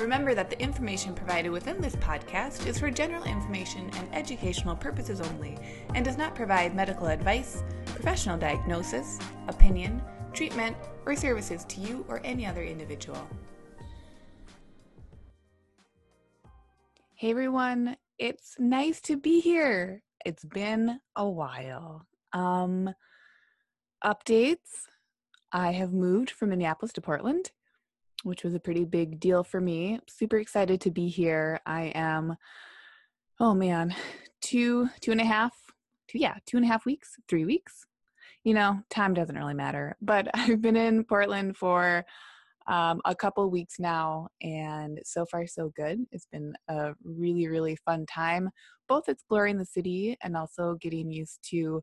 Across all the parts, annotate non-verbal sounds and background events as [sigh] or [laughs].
Remember that the information provided within this podcast is for general information and educational purposes only and does not provide medical advice, professional diagnosis, opinion, treatment, or services to you or any other individual. Hey everyone, it's nice to be here. It's been a while. Um updates. I have moved from Minneapolis to Portland which was a pretty big deal for me. Super excited to be here. I am, oh man, two, two and a half, two, yeah, two and a half weeks, three weeks. You know, time doesn't really matter. But [laughs] I've been in Portland for um, a couple weeks now, and so far, so good. It's been a really, really fun time, both exploring the city and also getting used to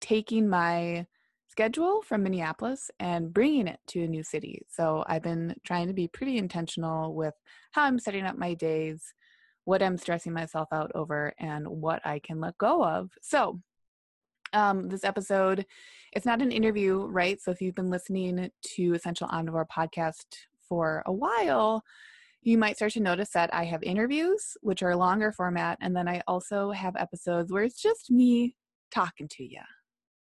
taking my schedule from Minneapolis and bringing it to a new city. So I've been trying to be pretty intentional with how I'm setting up my days, what I'm stressing myself out over, and what I can let go of. So um, this episode, it's not an interview, right? So if you've been listening to Essential Omnivore podcast for a while, you might start to notice that I have interviews, which are longer format, and then I also have episodes where it's just me talking to you.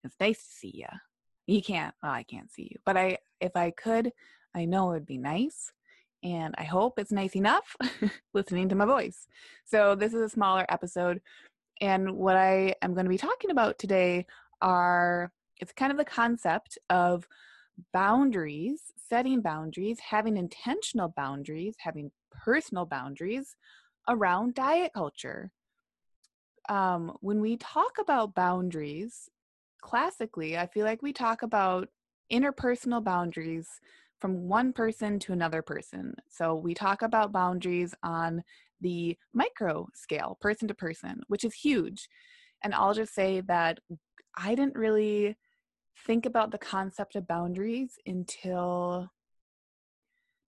It's nice to see you. You can't, well, I can't see you, but I, if I could, I know it would be nice. And I hope it's nice enough [laughs] listening to my voice. So, this is a smaller episode. And what I am going to be talking about today are it's kind of the concept of boundaries, setting boundaries, having intentional boundaries, having personal boundaries around diet culture. Um, when we talk about boundaries, classically, I feel like we talk about interpersonal boundaries from one person to another person. So we talk about boundaries on the micro scale, person to person, which is huge. And I'll just say that I didn't really think about the concept of boundaries until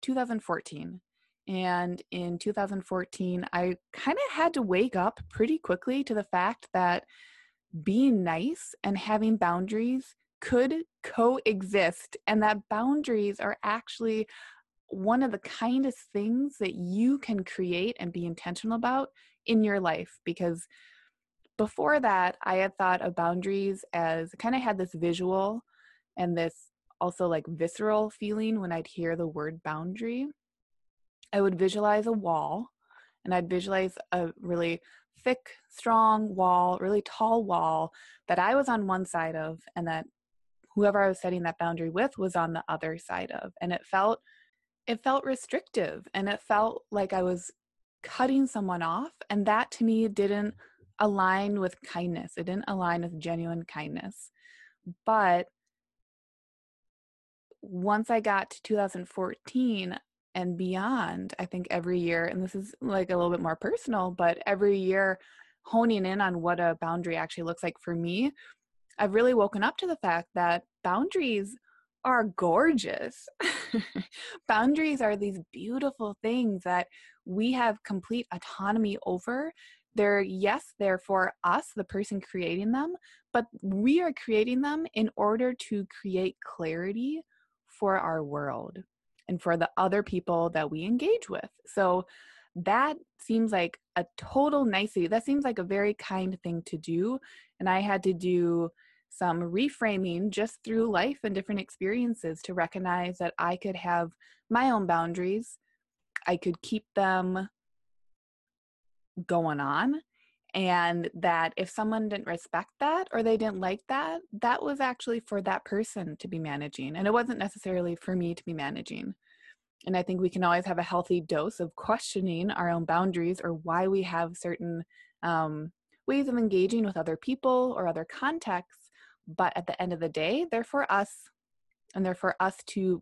2014. And in 2014, I kind of had to wake up pretty quickly to the fact that being nice and having boundaries could coexist and that boundaries are actually one of the kindest things that you can create and be intentional about in your life because before that i had thought of boundaries as kind of had this visual and this also like visceral feeling when i'd hear the word boundary. I would visualize a wall and i'd visualize a really thick, strong wall, really tall wall that I was on one side of and that whoever I was setting that boundary with was on the other side of. And it felt it felt restrictive and it felt like I was cutting someone off and that to me didn't align with kindness. It didn't align with genuine kindness. But once I got to 2014, and beyond i think every year and this is like a little bit more personal but every year honing in on what a boundary actually looks like for me i've really woken up to the fact that boundaries are gorgeous. [laughs] Boundaries are these beautiful things that we have complete autonomy over. They're yes they're for us the person creating them but we are creating them in order to create clarity for our world and for the other people that we engage with. So that seems like a total nicety. That seems like a very kind thing to do. And I had to do some reframing just through life and different experiences to recognize that I could have my own boundaries. I could keep them going on and that if someone didn't respect that or they didn't like that that was actually for that person to be managing and it wasn't necessarily for me to be managing and i think we can always have a healthy dose of questioning our own boundaries or why we have certain um, ways of engaging with other people or other contexts but at the end of the day they're for us and they're for us to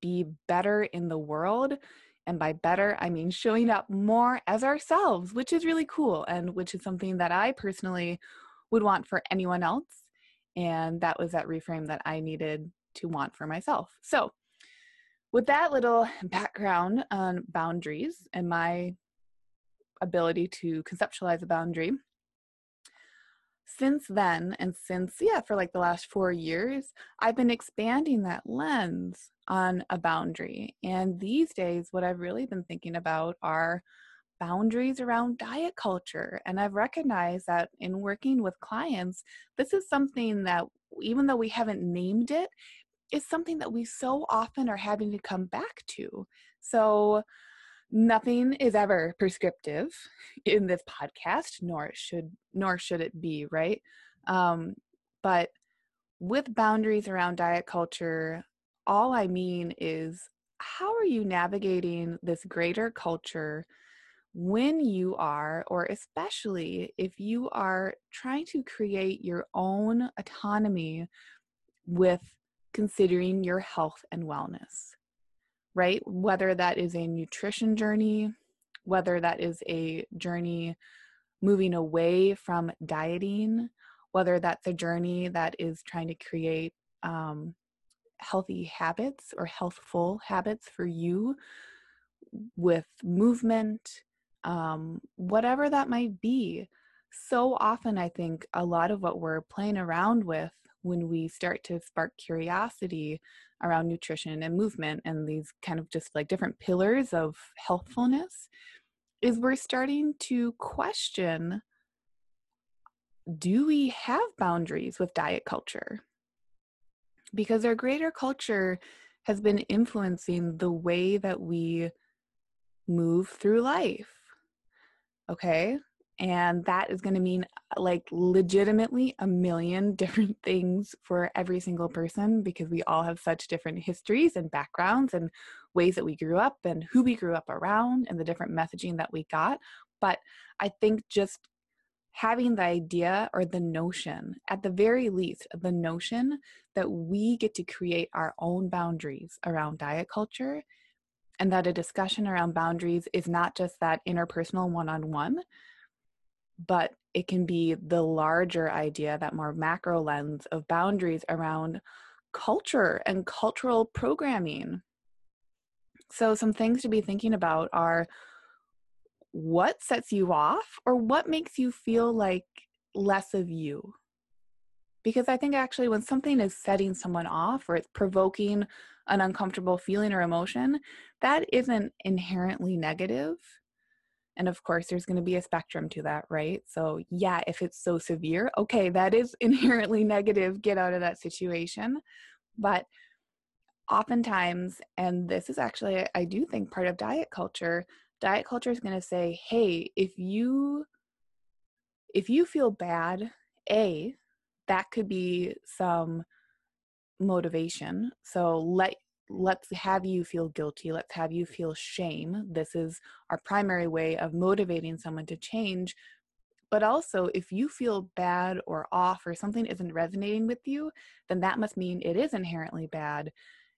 be better in the world and by better, I mean showing up more as ourselves, which is really cool and which is something that I personally would want for anyone else. And that was that reframe that I needed to want for myself. So, with that little background on boundaries and my ability to conceptualize a boundary, since then, and since, yeah, for like the last four years, I've been expanding that lens on a boundary. And these days, what I've really been thinking about are boundaries around diet culture. And I've recognized that in working with clients, this is something that, even though we haven't named it, is something that we so often are having to come back to. So, nothing is ever prescriptive in this podcast nor should nor should it be right um, but with boundaries around diet culture all i mean is how are you navigating this greater culture when you are or especially if you are trying to create your own autonomy with considering your health and wellness right? Whether that is a nutrition journey, whether that is a journey moving away from dieting, whether that's a journey that is trying to create um, healthy habits or healthful habits for you with movement, um, whatever that might be. So often, I think a lot of what we're playing around with when we start to spark curiosity around nutrition and movement and these kind of just like different pillars of healthfulness is we're starting to question do we have boundaries with diet culture? Because our greater culture has been influencing the way that we move through life. Okay? And that is going to mean like legitimately a million [laughs] different things for every single person because we all have such different histories and backgrounds and ways that we grew up and who we grew up around and the different messaging that we got. But I think just having the idea or the notion, at the very least, the notion that we get to create our own boundaries around diet culture and that a discussion around boundaries is not just that interpersonal one on one but it can be the larger idea, that more macro lens of boundaries around culture and cultural programming. So, some things to be thinking about are what sets you off or what makes you feel like less of you? Because I think actually, when something is setting someone off or it's provoking an uncomfortable feeling or emotion, that isn't inherently negative. And of course, there's going to be a spectrum to that, right? So, yeah, if it's so severe, okay, that is [laughs] inherently negative. Get out of that situation. But oftentimes, and this is actually, I do think, part of diet culture, diet culture is going to say, hey, if you if you feel bad, A, that could be some motivation. So let let's have you feel guilty, let's have you feel shame. This is our primary way of motivating someone to change. But also, if you feel bad or off or something isn't resonating with you, then that must mean it is inherently bad.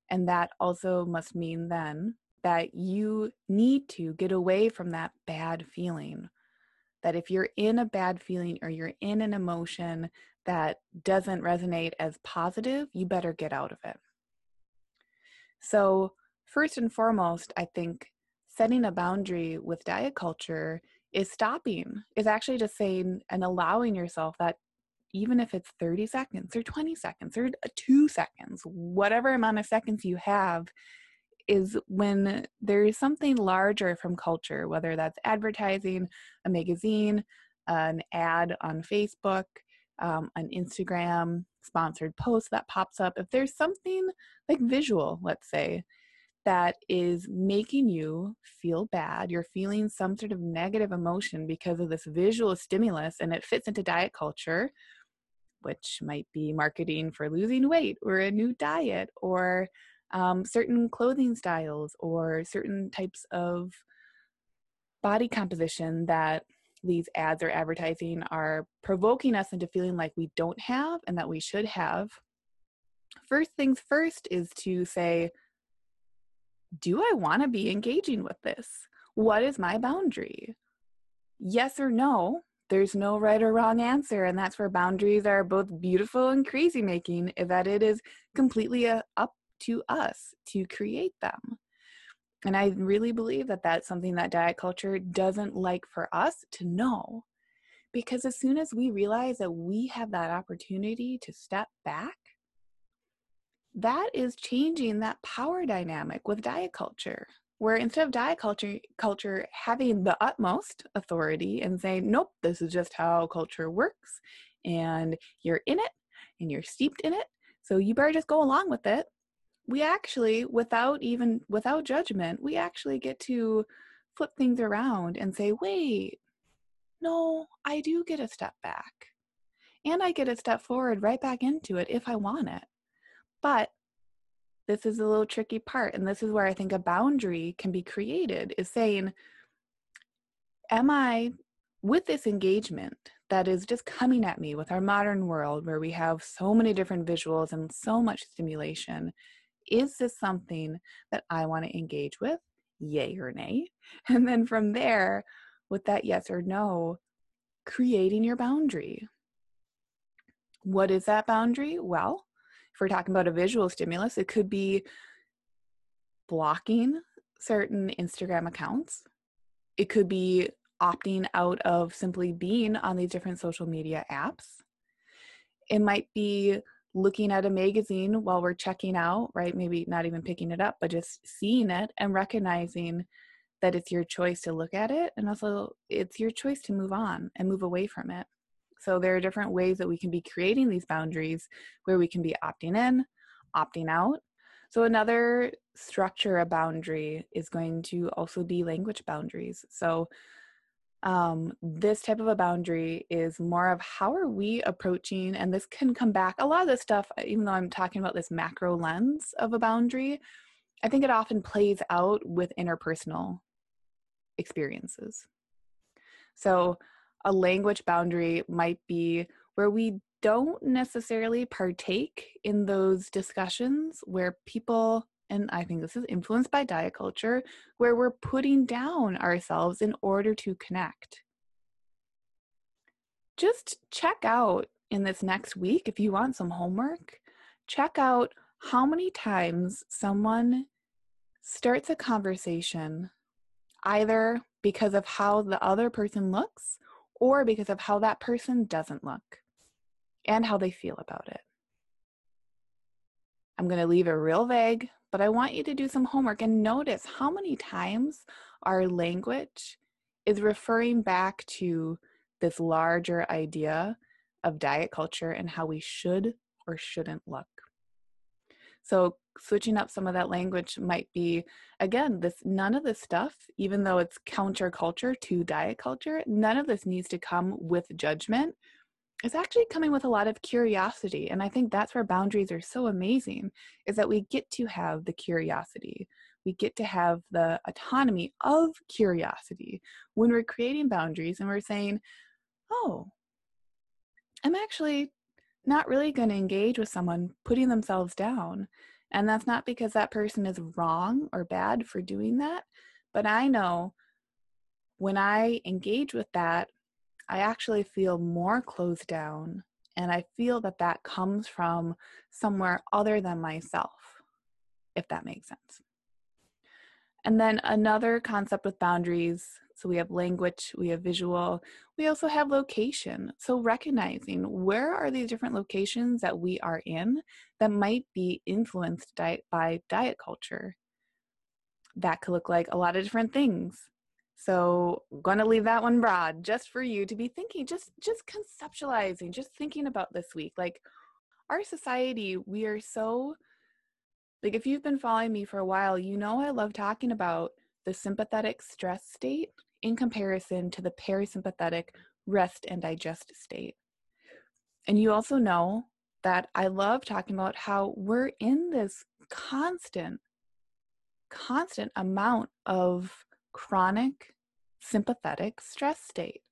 And that also must mean then that you need to get away from that bad feeling. That if you're in a bad feeling or you're in an emotion that doesn't resonate as positive, you better get out of it. So, first and foremost, I think setting a boundary with diet culture is stopping, is actually just saying and allowing yourself that even if it's 30 seconds or 20 seconds or two seconds, whatever amount of seconds you have, is when there is something larger from culture, whether that's advertising, a magazine, an ad on Facebook, um, an Instagram sponsored post that pops up, if there's something like visual, let's say, that is making you feel bad, you're feeling some sort of negative emotion because of this visual stimulus and it fits into diet culture, which might be marketing for losing weight or a new diet or um, certain clothing styles or certain types of body composition that these ads or advertising are provoking us into feeling like we don't have and that we should have, first things first is to say, do I want to be engaging with this? What is my boundary? Yes or no, there's no right or wrong answer and that's where boundaries are both beautiful and crazy making that it is completely uh, up to us to create them and i really believe that that's something that diet culture doesn't like for us to know because as soon as we realize that we have that opportunity to step back that is changing that power dynamic with diet culture where instead of diet culture culture having the utmost authority and saying nope this is just how culture works and you're in it and you're steeped in it so you better just go along with it we actually without even without judgment we actually get to flip things around and say wait no i do get a step back. And i get a step forward right back into it if i want it. But this is a little tricky part and this is where i think a boundary can be created is saying am i with this engagement that is just coming at me with our modern world where we have so many different visuals and so much stimulation is this something that i want to engage with yay or nay [laughs] and then from there with that yes or no creating your boundary what is that boundary well if we're talking about a visual stimulus, it could be blocking certain Instagram accounts. It could be opting out of simply being on these different social media apps. It might be looking at a magazine while we're checking out, right? Maybe not even picking it up, but just seeing it and recognizing that it's your choice to look at it. And also, it's your choice to move on and move away from it. So there are different ways that we can be creating these boundaries where we can be opting in, opting out. So another structure a boundary is going to also be language boundaries. So um, this type of a boundary is more of how are we approaching, and this can come back. A lot of this stuff, even though I'm talking about this macro lens of a boundary, I think it often plays out with interpersonal experiences. So a language boundary might be where we don't necessarily partake in those discussions where people and I think this is influenced by diet culture, where we're putting down ourselves in order to connect. Just check out in this next week, if you want some homework, check out how many times someone starts a conversation either because of how the other person looks or because of how that person doesn't look and how they feel about it. I'm going to leave it real vague, but I want you to do some homework and notice how many times our language is referring back to this larger idea of diet culture and how we should or shouldn't look. So switching up some of that language might be again this none of this stuff even though it's counterculture to diet culture none of this needs to come with judgment it's actually coming with a lot of curiosity and i think that's where boundaries are so amazing is that we get to have the curiosity we get to have the autonomy of curiosity when we're creating boundaries and we're saying oh i'm actually not really going to engage with someone putting themselves down. And that's not because that person is wrong or bad for doing that. But I know when I engage with that, I actually feel more closed down. And I feel that that comes from somewhere other than myself, if that makes sense. And then another concept with boundaries so we have language, we have visual, we also have location. So recognizing where are these different locations that we are in that might be influenced di- by diet culture. That could look like a lot of different things. So I'm going to leave that one broad just for you to be thinking, just just conceptualizing, just thinking about this week. Like our society, we are so like if you've been following me for a while, you know I love talking about the sympathetic stress state in comparison to the parasympathetic rest and digest state. And you also know that I love talking about how we're in this constant, constant amount of chronic sympathetic stress state.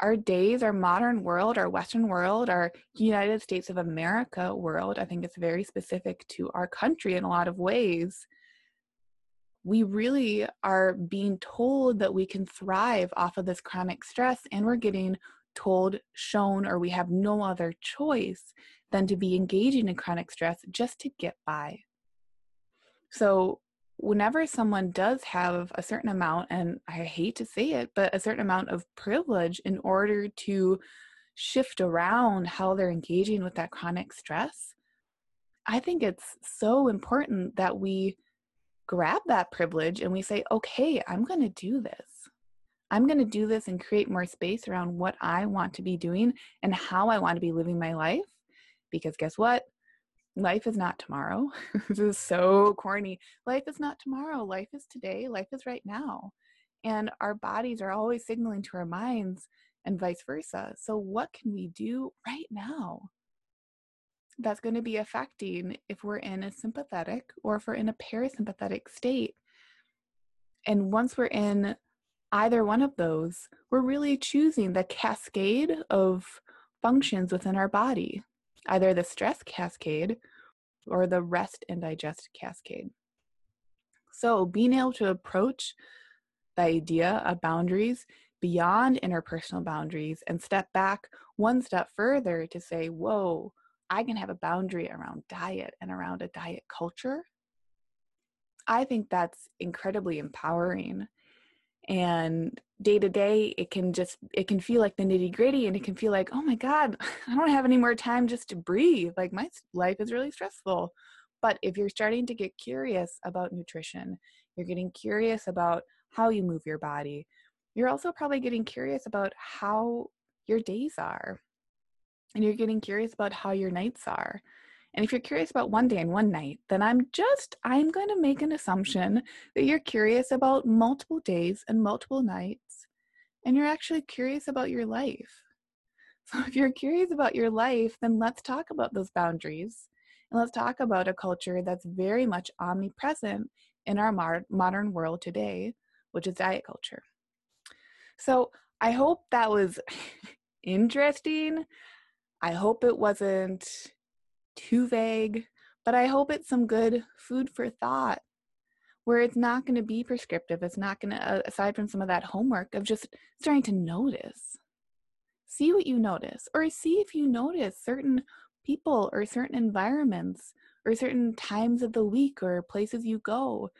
Our days, our modern world, our Western world, our United States of America world, I think it's very specific to our country in a lot of ways we really are being told that we can thrive off of this chronic stress, and we're getting told, shown, or we have no other choice than to be engaging in chronic stress just to get by. So, whenever someone does have a certain amount, and I hate to say it, but a certain amount of privilege in order to shift around how they're engaging with that chronic stress, I think it's so important that we grab that privilege and we say, okay, I'm going to do this. I'm going to do this and create more space around what I want to be doing and how I want to be living my life. Because guess what? Life is not tomorrow. [laughs] this is so corny. Life is not tomorrow. Life is today. Life is right now. And our bodies are always signaling to our minds and vice versa. So, what can we do right now? that's going to be affecting if we're in a sympathetic or if we're in a parasympathetic state. And once we're in either one of those, we're really choosing the cascade of functions within our body, either the stress cascade or the rest and digest cascade. So, being able to approach the idea of boundaries beyond interpersonal boundaries and step back one step further to say, whoa, I can have a boundary around diet and around a diet culture, I think that's incredibly empowering. And day to day, it can just, it can feel like the nitty gritty and it can feel like, oh my God, [laughs] I don't have any more time just to breathe. Like my life is really stressful. But if you're starting to get curious about nutrition, you're getting curious about how you move your body, you're also probably getting curious about how your days are and you're getting curious about how your nights are. And if you're curious about one day and one night, then I'm just, I'm going to make an assumption that you're curious about multiple days and multiple nights, and you're actually curious about your life. [laughs] So if you're curious about your life, then let's talk about those boundaries. And let's talk about a culture that's very much omnipresent in our mar- modern world today, which is diet culture. So I hope that was [laughs] interesting. I hope it wasn't too vague, but I hope it's some good food for thought where it's not going to be prescriptive. It's not going to, uh, aside from some of that homework of just starting to notice. See what you notice, or see if you notice certain people or certain environments or certain times of the week or places you go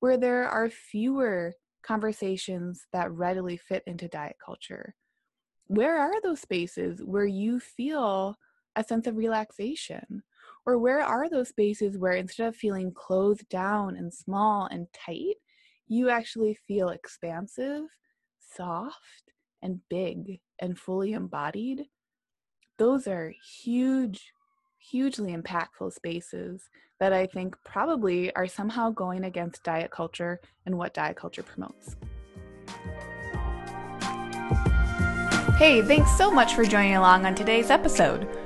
where there are fewer conversations that readily fit into diet culture where are those spaces where you feel a sense of relaxation? Or where are those spaces where instead of feeling closed down and small and tight, you actually feel expansive, soft, and big and fully embodied? Those are huge, hugely impactful spaces that I think probably are somehow going against diet culture and what diet culture promotes. Hey, thanks so much for joining along on today's episode.